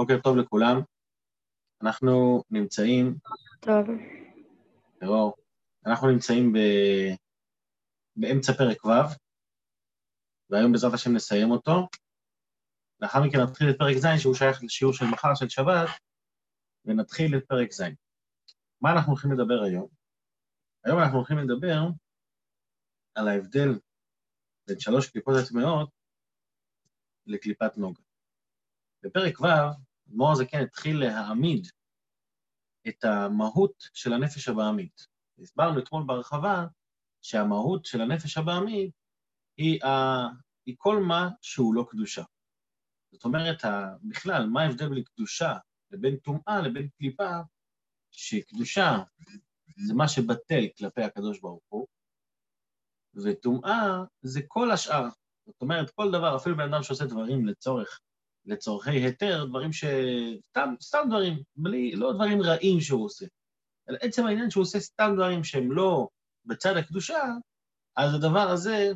בוקר טוב לכולם. אנחנו נמצאים, טוב. תראו, אנחנו נמצאים ב... באמצע פרק ו', והיום בעזרת השם נסיים אותו. לאחר מכן נתחיל את פרק ז', שהוא שייך לשיעור של מחר, של שבת, ונתחיל את פרק ז'. מה אנחנו הולכים לדבר היום? היום אנחנו הולכים לדבר על ההבדל בין שלוש קליפות הטמעות לקליפת נוגה. בפרק ו', אדמו"ר הזקן התחיל להעמיד את המהות של הנפש הבעמית. הסברנו אתמול בהרחבה שהמהות של הנפש הבעמית היא, ה... היא כל מה שהוא לא קדושה. זאת אומרת, בכלל, מה ההבדל בין קדושה לבין טומאה לבין קליפה, שקדושה זה מה שבטל כלפי הקדוש ברוך הוא, וטומאה זה כל השאר. זאת אומרת, כל דבר, אפילו בן אדם שעושה דברים לצורך לצורכי היתר, דברים ש... סתם, סתם דברים, בלי, לא דברים רעים שהוא עושה. אלא עצם העניין שהוא עושה סתם דברים שהם לא בצד הקדושה, אז הדבר הזה,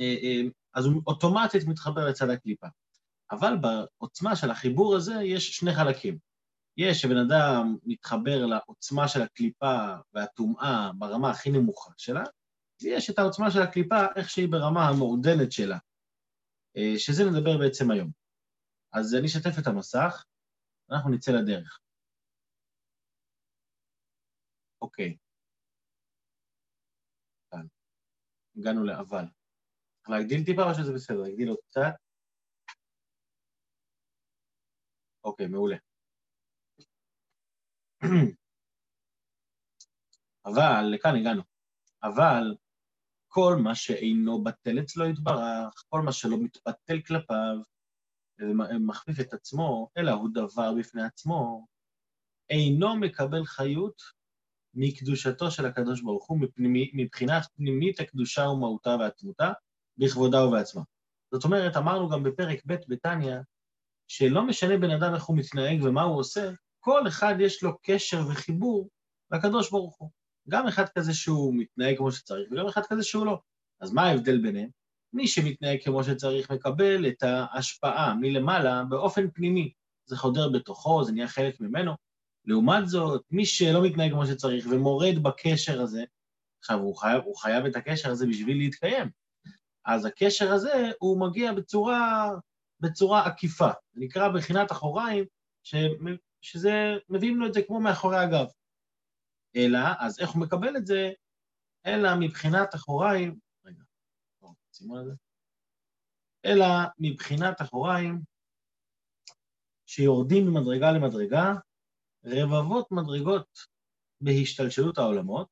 אה, אה, אז הוא אוטומטית מתחבר לצד הקליפה. אבל בעוצמה של החיבור הזה יש שני חלקים. יש שבן אדם מתחבר לעוצמה של הקליפה והטומאה ברמה הכי נמוכה שלה, ויש את העוצמה של הקליפה איך שהיא ברמה המעודנת שלה, אה, שזה נדבר בעצם היום. אז אני אשתף את המסך, אנחנו נצא לדרך. אוקיי. כאן. הגענו לאבל. צריך להגדיל טיפה או שזה בסדר? להגדיל עוד קצת? אוקיי, מעולה. אבל, לכאן הגענו. אבל כל מה שאינו בטל אצלו יתברך, כל מה שלא מתבטל כלפיו, ומכפיף את עצמו, אלא הוא דבר בפני עצמו, אינו מקבל חיות מקדושתו של הקדוש ברוך הוא, מבחינת פנימית הקדושה ומהותה והתמותה, בכבודה ובעצמה. זאת אומרת, אמרנו גם בפרק ב' בתניא, שלא משנה בן אדם איך הוא מתנהג ומה הוא עושה, כל אחד יש לו קשר וחיבור לקדוש ברוך הוא. גם אחד כזה שהוא מתנהג כמו שצריך, וגם אחד כזה שהוא לא. אז מה ההבדל ביניהם? מי שמתנהג כמו שצריך מקבל את ההשפעה מלמעלה באופן פנימי. זה חודר בתוכו, זה נהיה חלק ממנו. לעומת זאת, מי שלא מתנהג כמו שצריך ומורד בקשר הזה, עכשיו, הוא חייב, הוא חייב את הקשר הזה בשביל להתקיים. אז הקשר הזה, הוא מגיע בצורה, בצורה עקיפה. זה נקרא בחינת אחוריים, ש, שזה, מביאים לו את זה כמו מאחורי הגב. אלא, אז איך הוא מקבל את זה? אלא מבחינת אחוריים, שימו לזה, אלא מבחינת אחוריים, שיורדים ממדרגה למדרגה, רבבות מדרגות בהשתלשלות העולמות.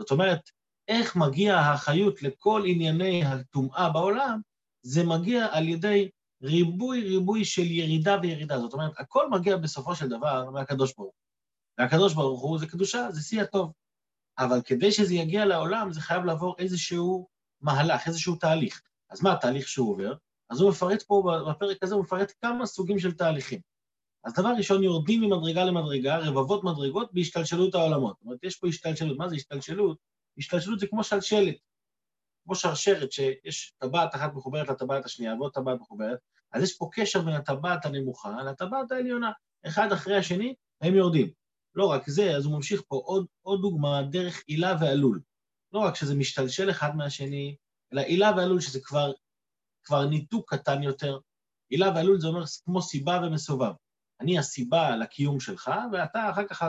זאת אומרת, איך מגיע החיות לכל ענייני הטומאה בעולם, זה מגיע על ידי ריבוי ריבוי של ירידה וירידה. זאת אומרת, הכל מגיע בסופו של דבר מהקדוש ברוך הוא. והקדוש ברוך הוא זה קדושה, זה שיא הטוב. אבל כדי שזה יגיע לעולם, זה חייב לעבור איזשהו מהלך, איזשהו תהליך. אז מה התהליך שהוא עובר? אז הוא מפרט פה, בפרק הזה הוא מפרט כמה סוגים של תהליכים. אז דבר ראשון, יורדים ממדרגה למדרגה, רבבות מדרגות בהשתלשלות העולמות. זאת אומרת, יש פה השתלשלות. מה זה השתלשלות? השתלשלות זה כמו שלשלת, כמו שרשרת, שיש טבעת אחת מחוברת לטבעת השנייה ועוד טבעת מחוברת, אז יש פה קשר בין הטבעת הנמוכה לטבעת העליונה. אחד אחרי השני, הם יורדים. לא רק זה, אז הוא ממשיך פה עוד, עוד דוגמה, דרך עילה ועלול. לא רק שזה משתלשל אחד מהשני, אלא עילה ועלול, שזה כבר, כבר ניתוק קטן יותר. עילה ועלול זה אומר כמו סיבה ומסובב. אני הסיבה לקיום שלך, ואתה אחר כך,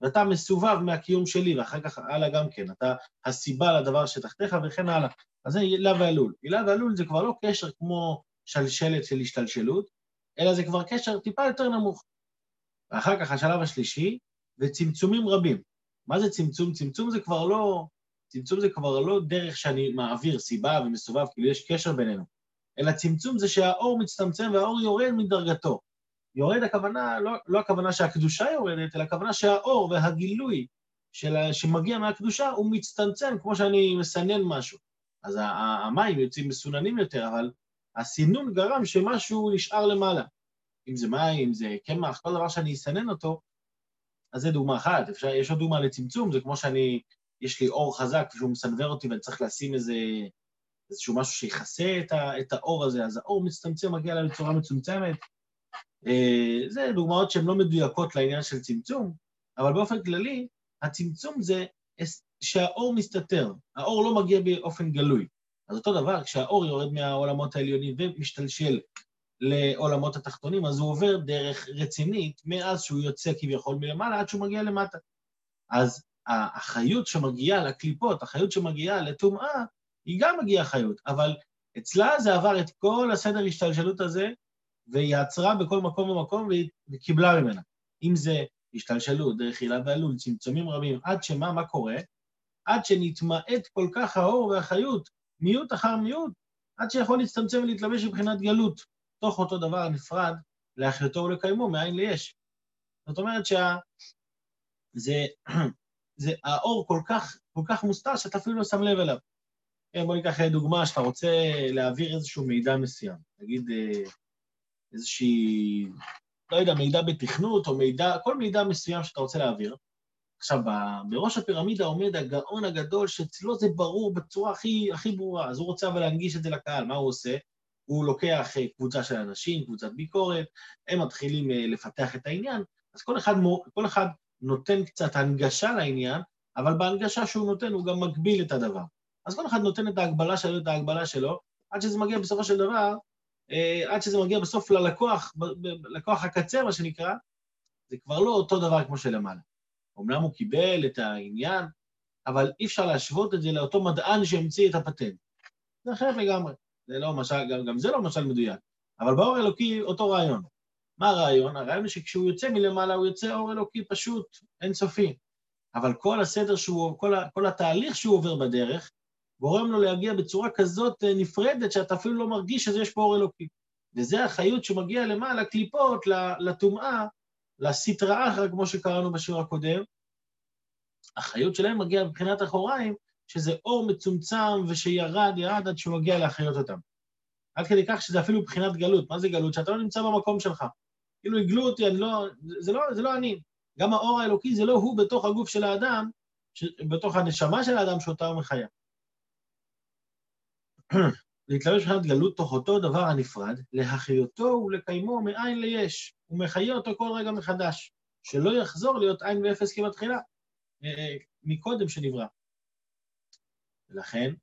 ואתה מסובב מהקיום שלי, ואחר כך הלאה גם כן, אתה הסיבה לדבר שתחתיך וכן הלאה. אז זה עילה ועלול. עילה ועלול זה כבר לא קשר כמו שלשלת של השתלשלות, אלא זה כבר קשר טיפה יותר נמוך. ואחר כך השלב השלישי, וצמצומים רבים. מה זה צמצום? צמצום זה כבר לא צמצום זה כבר לא דרך שאני מעביר סיבה ומסובב, כאילו יש קשר בינינו, אלא צמצום זה שהאור מצטמצם והאור יורד מדרגתו. יורד הכוונה, לא, לא הכוונה שהקדושה יורדת, אלא הכוונה שהאור והגילוי של, שמגיע מהקדושה הוא מצטמצם כמו שאני מסנן משהו. אז המים יוצאים מסוננים יותר, אבל הסינון גרם שמשהו נשאר למעלה. אם זה מים, אם זה קמח, כל דבר שאני אסנן אותו, אז זה דוגמה אחת. אפשר, יש עוד דוגמה לצמצום, זה כמו שאני יש לי אור חזק שהוא מסנוור אותי ואני צריך לשים איזה, איזשהו משהו שיכסה את, ה, את האור הזה, אז האור מצטמצם, מגיע אליי בצורה מצומצמת, אה, זה דוגמאות שהן לא מדויקות לעניין של צמצום, אבל באופן כללי, הצמצום זה שהאור מסתתר, האור לא מגיע באופן גלוי. אז אותו דבר, כשהאור יורד מהעולמות העליונים ומשתלשל לעולמות התחתונים, אז הוא עובר דרך רצינית מאז שהוא יוצא כביכול מלמעלה עד שהוא מגיע למטה. אז החיות שמגיעה לקליפות, החיות שמגיעה לטומאה, היא גם מגיעה חיות, אבל אצלה זה עבר את כל הסדר השתלשלות הזה, והיא עצרה בכל מקום ומקום והיא קיבלה ממנה. אם זה השתלשלות, דרך הילה ועלול, צמצומים רבים, עד שמה, מה קורה? עד שנתמעט כל כך האור והחיות, מיעוט אחר מיעוט, עד שיכול להצטמצם ולהתלבש מבחינת גלות, תוך אותו דבר נפרד להחיותו ולקיימו, מאין ליש. זאת אומרת שה... זה, זה האור כל כך, כל כך מוסתר שאתה אפילו לא שם לב אליו. כן, בוא ניקח דוגמה שאתה רוצה להעביר איזשהו מידע מסוים. נגיד אה, איזושהי, לא יודע, מידע בתכנות או מידע, כל מידע מסוים שאתה רוצה להעביר. עכשיו, בראש הפירמידה עומד הגאון הגדול שאצלו זה ברור בצורה הכי, הכי ברורה, אז הוא רוצה אבל להנגיש את זה לקהל, מה הוא עושה? הוא לוקח אה, קבוצה של אנשים, קבוצת ביקורת, הם מתחילים אה, לפתח את העניין, אז כל אחד, כל אחד נותן קצת הנגשה לעניין, אבל בהנגשה שהוא נותן הוא גם מגביל את הדבר. אז כל אחד נותן את ההגבלה שלו, את ההגבלה שלו, עד שזה מגיע בסופו של דבר, אה, עד שזה מגיע בסוף ללקוח, לקוח הקצה, מה שנקרא, זה כבר לא אותו דבר כמו שלמעלה. אמנם הוא קיבל את העניין, אבל אי אפשר להשוות את זה לאותו מדען שהמציא את הפטנט. זה אחרת לגמרי. זה לא משל, גם, גם זה לא משל מדויק. אבל באור אלוקי אותו רעיון. מה הרעיון? הרעיון הוא שכשהוא יוצא מלמעלה, הוא יוצא אור אלוקי פשוט, אינסופי. אבל כל הסדר שהוא, כל, ה, כל התהליך שהוא עובר בדרך, גורם לו להגיע בצורה כזאת אה, נפרדת, שאתה אפילו לא מרגיש שיש פה אור אלוקי. וזה החיות שמגיע למעלה, קליפות, לטומאה, לסטרא אחרא, כמו שקראנו בשיעור הקודם. החיות שלהם מגיעה מבחינת אחוריים, שזה אור מצומצם ושירד, ירד עד שהוא מגיע להחיות אותם. עד כדי כך שזה אפילו מבחינת גלות. מה זה גלות? שאתה לא נמצא במקום שלך. כאילו הגלו אותי, אני לא, זה, לא, זה לא אני. גם האור האלוקי זה לא הוא בתוך הגוף של האדם, ש, בתוך הנשמה של האדם שאותה הוא מחיה. להתלבש מבחינת גלות תוך אותו דבר הנפרד, להחיותו ולקיימו מאין ליש, ומחיה אותו כל רגע מחדש, שלא יחזור להיות עין ואפס כבתחילה, אה, מקודם שנברא. ולכן,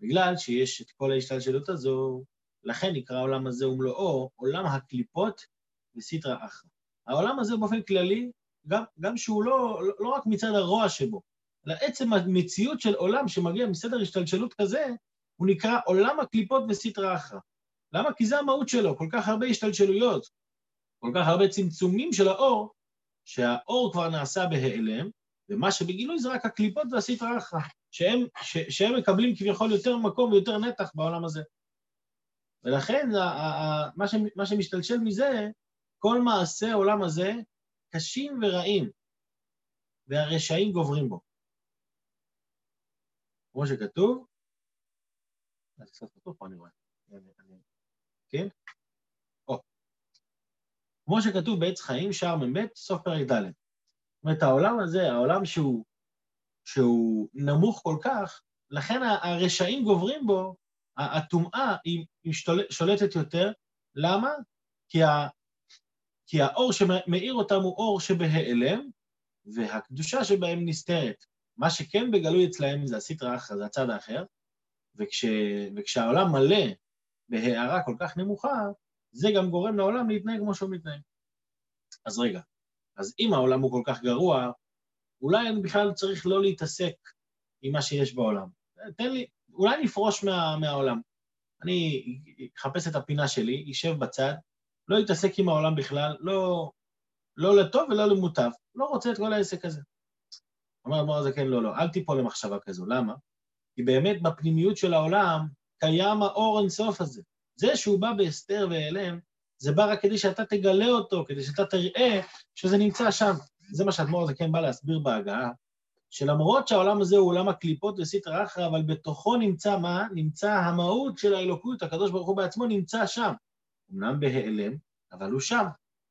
בגלל שיש את כל ההשתלשלות הזו, לכן נקרא העולם הזה ומלואו עולם הקליפות וסטרא אחרא. העולם הזה באופן כללי, גם, גם שהוא לא, לא, רק מצד הרוע שבו, אלא עצם המציאות של עולם שמגיע מסדר השתלשלות כזה, הוא נקרא עולם הקליפות וסטרא אחרא. למה? כי זה המהות שלו, כל כך הרבה השתלשלויות, כל כך הרבה צמצומים של האור, שהאור כבר נעשה בהיעלם, ומה שבגילוי זה רק הקליפות והסטרא אחרא, שהם, שהם מקבלים כביכול יותר מקום ויותר נתח בעולם הזה. ולכן ה, ה, ה, מה, ש, מה שמשתלשל מזה, כל מעשי העולם הזה קשים ורעים, והרשעים גוברים בו. כמו שכתוב, זה קצת כתוב פה, אני רואה. כן? או. כמו שכתוב בעץ חיים, שער מ"ב, סוף פרק ד'. זאת אומרת, העולם הזה, העולם שהוא, שהוא נמוך כל כך, לכן הרשעים גוברים בו, הטומאה היא, שולטת יותר. למה? כי, כי האור שמאיר אותם הוא אור שבהיעלם, והקדושה שבהם נסתרת. מה שכן בגלוי אצלהם זה הסטרא אחרא, זה הצד האחר, וכש, וכשהעולם מלא בהערה כל כך נמוכה, זה גם גורם לעולם להתנהג כמו שהוא מתנהג. אז רגע, אז אם העולם הוא כל כך גרוע, אולי אני בכלל צריך לא להתעסק עם מה שיש בעולם. תן לי, אולי נפרוש מה, מהעולם. אני אחפש את הפינה שלי, אשב בצד, לא אתעסק עם העולם בכלל, לא, לא לטוב ולא למוטב. לא רוצה את כל העסק הזה. אומר אדמו"ר הזקן, לא, לא, אל תיפול למחשבה כזו. למה? כי באמת בפנימיות של העולם קיים האור אינסוף הזה. זה שהוא בא בהסתר והיעלם, זה בא רק כדי שאתה תגלה אותו, כדי שאתה תראה שזה נמצא שם. זה מה שהאדמו"ר הזה כן בא להסביר בהגעה, שלמרות שהעולם הזה הוא עולם הקליפות וסטרא אחרא, אבל בתוכו נמצא מה? נמצא המהות של האלוקות, הקדוש ברוך הוא בעצמו נמצא שם. אמנם בהיעלם, אבל הוא שם,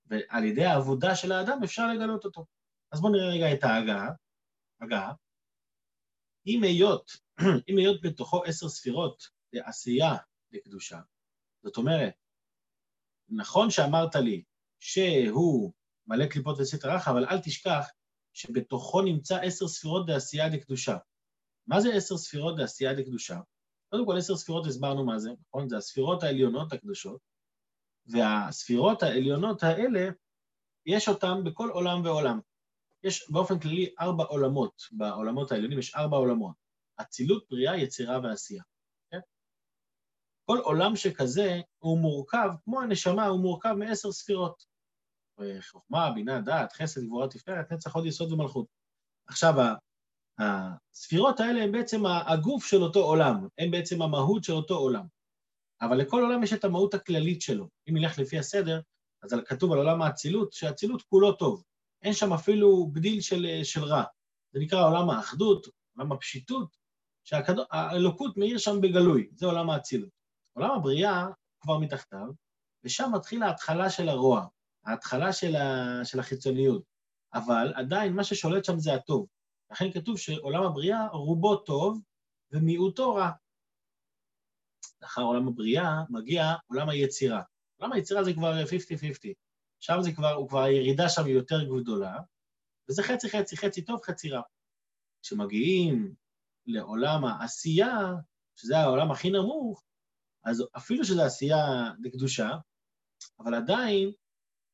ועל ידי העבודה של האדם אפשר לגלות אותו. אז בואו נראה רגע את ההגעה. הגעה. אם היות, אם היות בתוכו עשר ספירות לעשייה לקדושה, זאת אומרת, נכון שאמרת לי שהוא מלא קליפות וסטר אחא, אבל אל תשכח שבתוכו נמצא עשר ספירות דעשייה דקדושה. מה זה עשר ספירות דעשייה דקדושה? קודם כל, עשר ספירות הסברנו מה זה, נכון? זה הספירות העליונות הקדושות, והספירות העליונות האלה, יש אותן בכל עולם ועולם. יש באופן כללי ארבע עולמות, בעולמות העליונים יש ארבע עולמות. אצילות, בריאה, יצירה ועשייה. כן? כל עולם שכזה הוא מורכב, כמו הנשמה, הוא מורכב מעשר ספירות. חוכמה, בינה, דעת, חסד, גבורה, תפארת, נצח, עוד יסוד ומלכות. עכשיו, הספירות האלה הן בעצם הגוף של אותו עולם, הן בעצם המהות של אותו עולם. אבל לכל עולם יש את המהות הכללית שלו. אם נלך לפי הסדר, אז כתוב על עולם האצילות, שהאצילות כולו טוב. אין שם אפילו בדיל של, של רע. זה נקרא עולם האחדות, עולם הפשיטות, שהאלוקות מאיר שם בגלוי, זה עולם האצילות. עולם הבריאה כבר מתחתיו, ושם מתחילה ההתחלה של הרוע, ההתחלה של, ה, של החיצוניות. אבל עדיין מה ששולט שם זה הטוב. לכן כתוב שעולם הבריאה רובו טוב ומיעוטו רע. לאחר עולם הבריאה מגיע עולם היצירה. עולם היצירה זה כבר 50-50. שם זה כבר, הוא כבר, הירידה שם היא יותר גדולה, וזה חצי חצי, חצי טוב, חצי רע. כשמגיעים לעולם העשייה, שזה העולם הכי נמוך, אז אפילו שזו עשייה לקדושה, אבל עדיין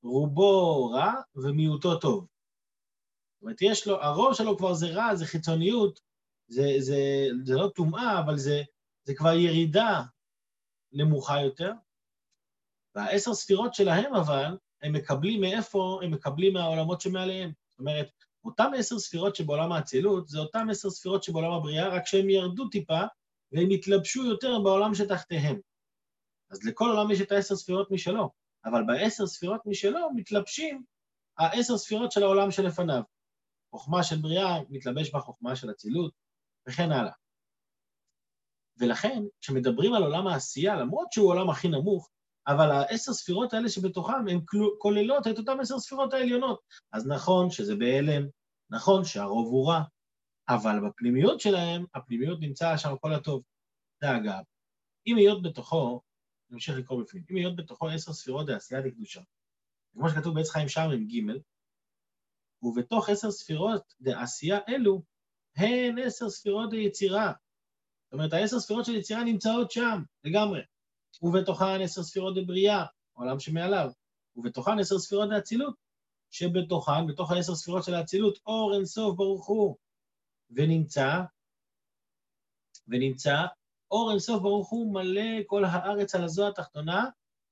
רובו רע ומיעוטו טוב. זאת אומרת, יש לו, הרוב שלו כבר זה רע, זה חיצוניות, זה, זה, זה לא טומאה, אבל זה, זה כבר ירידה נמוכה יותר. והעשר ספירות שלהם אבל, הם מקבלים מאיפה? הם מקבלים מהעולמות שמעליהם. זאת אומרת, אותם עשר ספירות שבעולם האצילות, זה אותם עשר ספירות שבעולם הבריאה, רק שהם ירדו טיפה והם התלבשו יותר בעולם שתחתיהם. אז לכל עולם יש את העשר ספירות משלו, אבל בעשר ספירות משלו מתלבשים העשר ספירות של העולם שלפניו. חוכמה של בריאה מתלבש בחוכמה של אצילות, וכן הלאה. ולכן, כשמדברים על עולם העשייה, למרות שהוא העולם הכי נמוך, אבל העשר ספירות האלה שבתוכם הן כוללות את אותן עשר ספירות העליונות. אז נכון שזה בהלם, נכון שהרוב הוא רע, אבל בפנימיות שלהם, הפנימיות נמצא שם כל הטוב. זה אגב, אם היות בתוכו, נמשיך לקרוא בפנים, אם היות בתוכו עשר ספירות דעשייה לקדושה, כמו שכתוב בעץ חיים שם עם ג', ובתוך עשר ספירות דעשייה אלו, הן עשר ספירות היצירה. אומרת, העשר ספירות של יצירה נמצאות שם, לגמרי. ובתוכן עשר ספירות דבריאה, העולם שמעליו, ובתוכן עשר ספירות דאצילות, שבתוכן, בתוך העשר ספירות של האצילות, אור אינסוף ברוך הוא, ונמצא, ונמצא, אור אינסוף ברוך הוא מלא כל הארץ על הזו התחתונה,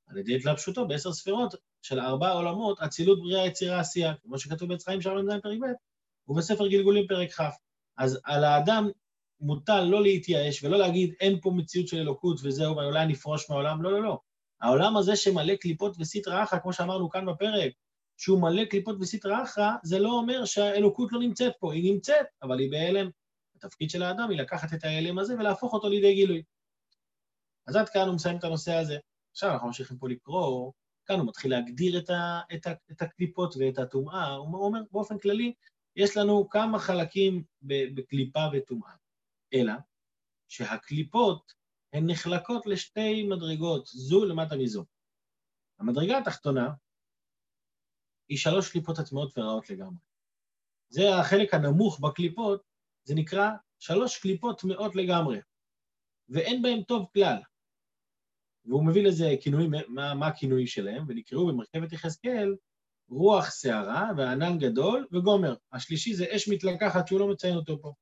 על ידי התלבשותו בעשר ספירות של ארבע עולמות, אצילות, בריאה, יצירה, עשייה, כמו שכתוב בעץ חיים שער מ"ז פרק ב', ובספר גלגולים פרק כ'. אז על האדם מוטל לא להתייאש ולא להגיד אין פה מציאות של אלוקות וזהו, ואולי נפרוש מהעולם, לא, לא, לא. העולם הזה שמלא קליפות וסטרא אחרא, כמו שאמרנו כאן בפרק, שהוא מלא קליפות וסטרא אחרא, זה לא אומר שהאלוקות לא נמצאת פה, היא נמצאת, אבל היא בהלם. התפקיד של האדם היא לקחת את ההלם הזה ולהפוך אותו לידי גילוי. אז עד כאן הוא מסיים את הנושא הזה. עכשיו אנחנו ממשיכים פה לקרוא, כאן הוא מתחיל להגדיר את, ה, את, ה, את הקליפות ואת הטומאה, הוא אומר באופן כללי, יש לנו כמה חלקים בקליפה וטומאה. אלא שהקליפות הן נחלקות לשתי מדרגות, זו למטה מזו. המדרגה התחתונה היא שלוש קליפות הטמעות ורעות לגמרי. זה החלק הנמוך בקליפות, זה נקרא שלוש קליפות טמאות לגמרי, ואין בהן טוב כלל. והוא מביא לזה כינויים, מה, מה הכינויים שלהם, ונקראו במרכבת יחזקאל רוח שערה וענן גדול וגומר. השלישי זה אש מתלקחת שהוא לא מציין אותו פה.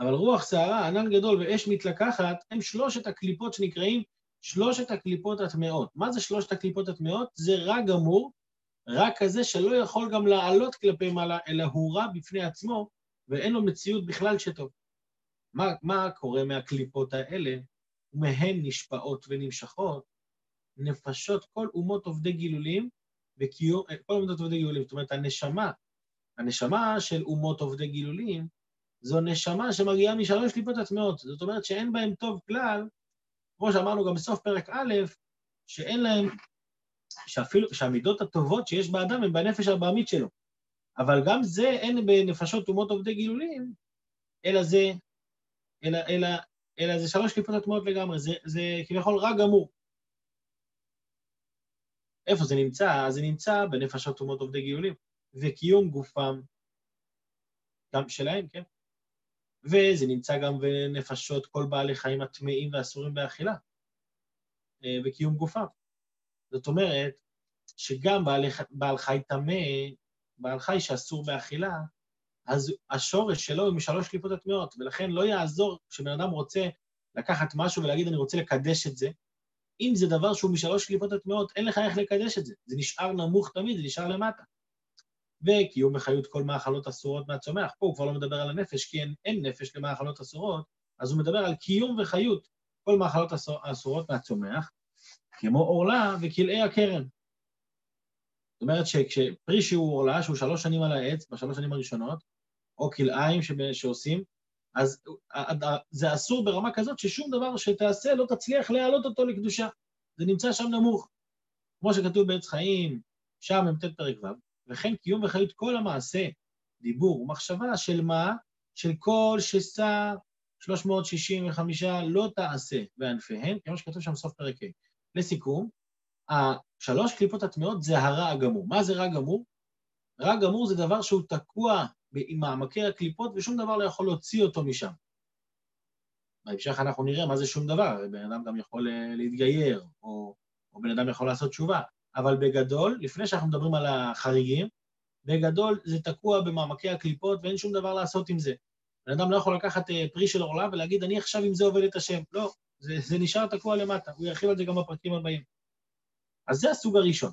אבל רוח שערה, ענן גדול ואש מתלקחת, הם שלושת הקליפות שנקראים שלושת הקליפות הטמאות. מה זה שלושת הקליפות הטמאות? זה רע גמור, רע כזה שלא יכול גם לעלות כלפי מעלה, אלא הוא רע בפני עצמו, ואין לו מציאות בכלל שטוב. מה, מה קורה מהקליפות האלה? ומהן נשפעות ונמשכות נפשות כל אומות עובדי גילולים, וקיום, כל אומות עובדי גילולים, זאת אומרת, הנשמה, הנשמה של אומות עובדי גילולים, זו נשמה שמגיעה משלוש קליפות הטמעות. זאת אומרת שאין בהם טוב כלל, כמו שאמרנו גם בסוף פרק א', שאין להם, שאפילו, שהמידות הטובות שיש באדם הן בנפש הבעמית שלו. אבל גם זה אין בנפשות אומות עובדי גילולים, אלא זה, אלא, אלא, אלא זה שלוש קליפות הטמעות לגמרי, זה, זה כביכול רע גמור. איפה זה נמצא? זה נמצא בנפשות אומות עובדי גיולים, וקיום גופם גם שלהם, כן? וזה נמצא גם בנפשות כל בעלי חיים הטמאים והאסורים באכילה, אה, וקיום גופם. זאת אומרת, שגם בעל, בעל חי טמא, בעל חי שאסור באכילה, אז השורש שלו הוא משלוש קליפות הטמאות, ולכן לא יעזור כשבן אדם רוצה לקחת משהו ולהגיד, אני רוצה לקדש את זה. אם זה דבר שהוא משלוש קליפות הטמאות, אין לך איך לקדש את זה. זה נשאר נמוך תמיד, זה נשאר למטה. וקיום בחיות כל מאכלות אסורות מהצומח. פה הוא כבר לא מדבר על הנפש, כי אין, אין נפש למאכלות אסורות, אז הוא מדבר על קיום וחיות כל מאכלות אסורות מהצומח, כמו עורלה וכלאי הכרם. זאת אומרת שכשפרי שהוא עורלה, שהוא שלוש שנים על העץ, בשלוש שנים הראשונות, או כלאיים שעושים, אז זה אסור ברמה כזאת ששום דבר שתעשה לא תצליח להעלות אותו לקדושה. זה נמצא שם נמוך. כמו שכתוב בעץ חיים, שם מ"ט פרק ו', וכן קיום וחיות כל המעשה, דיבור ומחשבה של מה? של כל ששר 365 לא תעשה בענפיהם, כמו שכתוב שם סוף פרק ה'. לסיכום, השלוש קליפות הטמעות זה הרע הגמור. מה זה רע גמור? רע גמור זה דבר שהוא תקוע עם מעמקי הקליפות ושום דבר לא יכול להוציא אותו משם. בהמשך אנחנו נראה מה זה שום דבר, בן אדם גם יכול אה, להתגייר, או, או בן אדם יכול לעשות תשובה, אבל בגדול, לפני שאנחנו מדברים על החריגים, בגדול זה תקוע במעמקי הקליפות ואין שום דבר לעשות עם זה. בן אדם לא יכול לקחת אה, פרי של עורלה ולהגיד, אני עכשיו עם זה עובד את השם. לא, זה, זה נשאר תקוע למטה, הוא ירחיב על זה גם בפרקים הבאים. אז זה הסוג הראשון.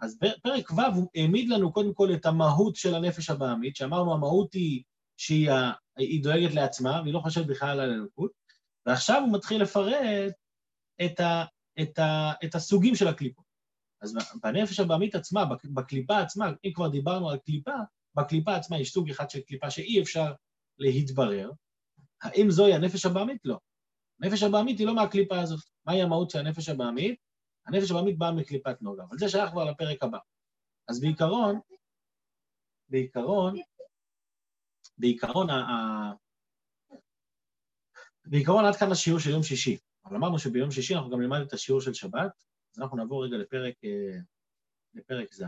אז פרק ו' הוא העמיד לנו קודם כל את המהות של הנפש הבעמית, שאמרנו המהות היא שהיא דואגת לעצמה, והיא לא חושבת בכלל על אלוקות, ועכשיו הוא מתחיל לפרט את, ה, את, ה, את הסוגים של הקליפות. אז בנפש הבעמית עצמה, בקליפה עצמה, אם כבר דיברנו על קליפה, בקליפה עצמה יש סוג אחד של קליפה שאי אפשר להתברר. האם זוהי הנפש הבעמית? לא. הנפש הבעמית היא לא מהקליפה הזאת. מהי המהות של הנפש הבעמית? הנפש הבעמית באה מקליפת נוגה, אבל זה שייך כבר לפרק הבא. אז בעיקרון, בעיקרון, בעיקרון, ה... בעיקרון עד כאן השיעור של יום שישי. אבל אמרנו שביום שישי אנחנו גם נלמד את השיעור של שבת, אנחנו נעבור רגע לפרק, אה, לפרק ז'.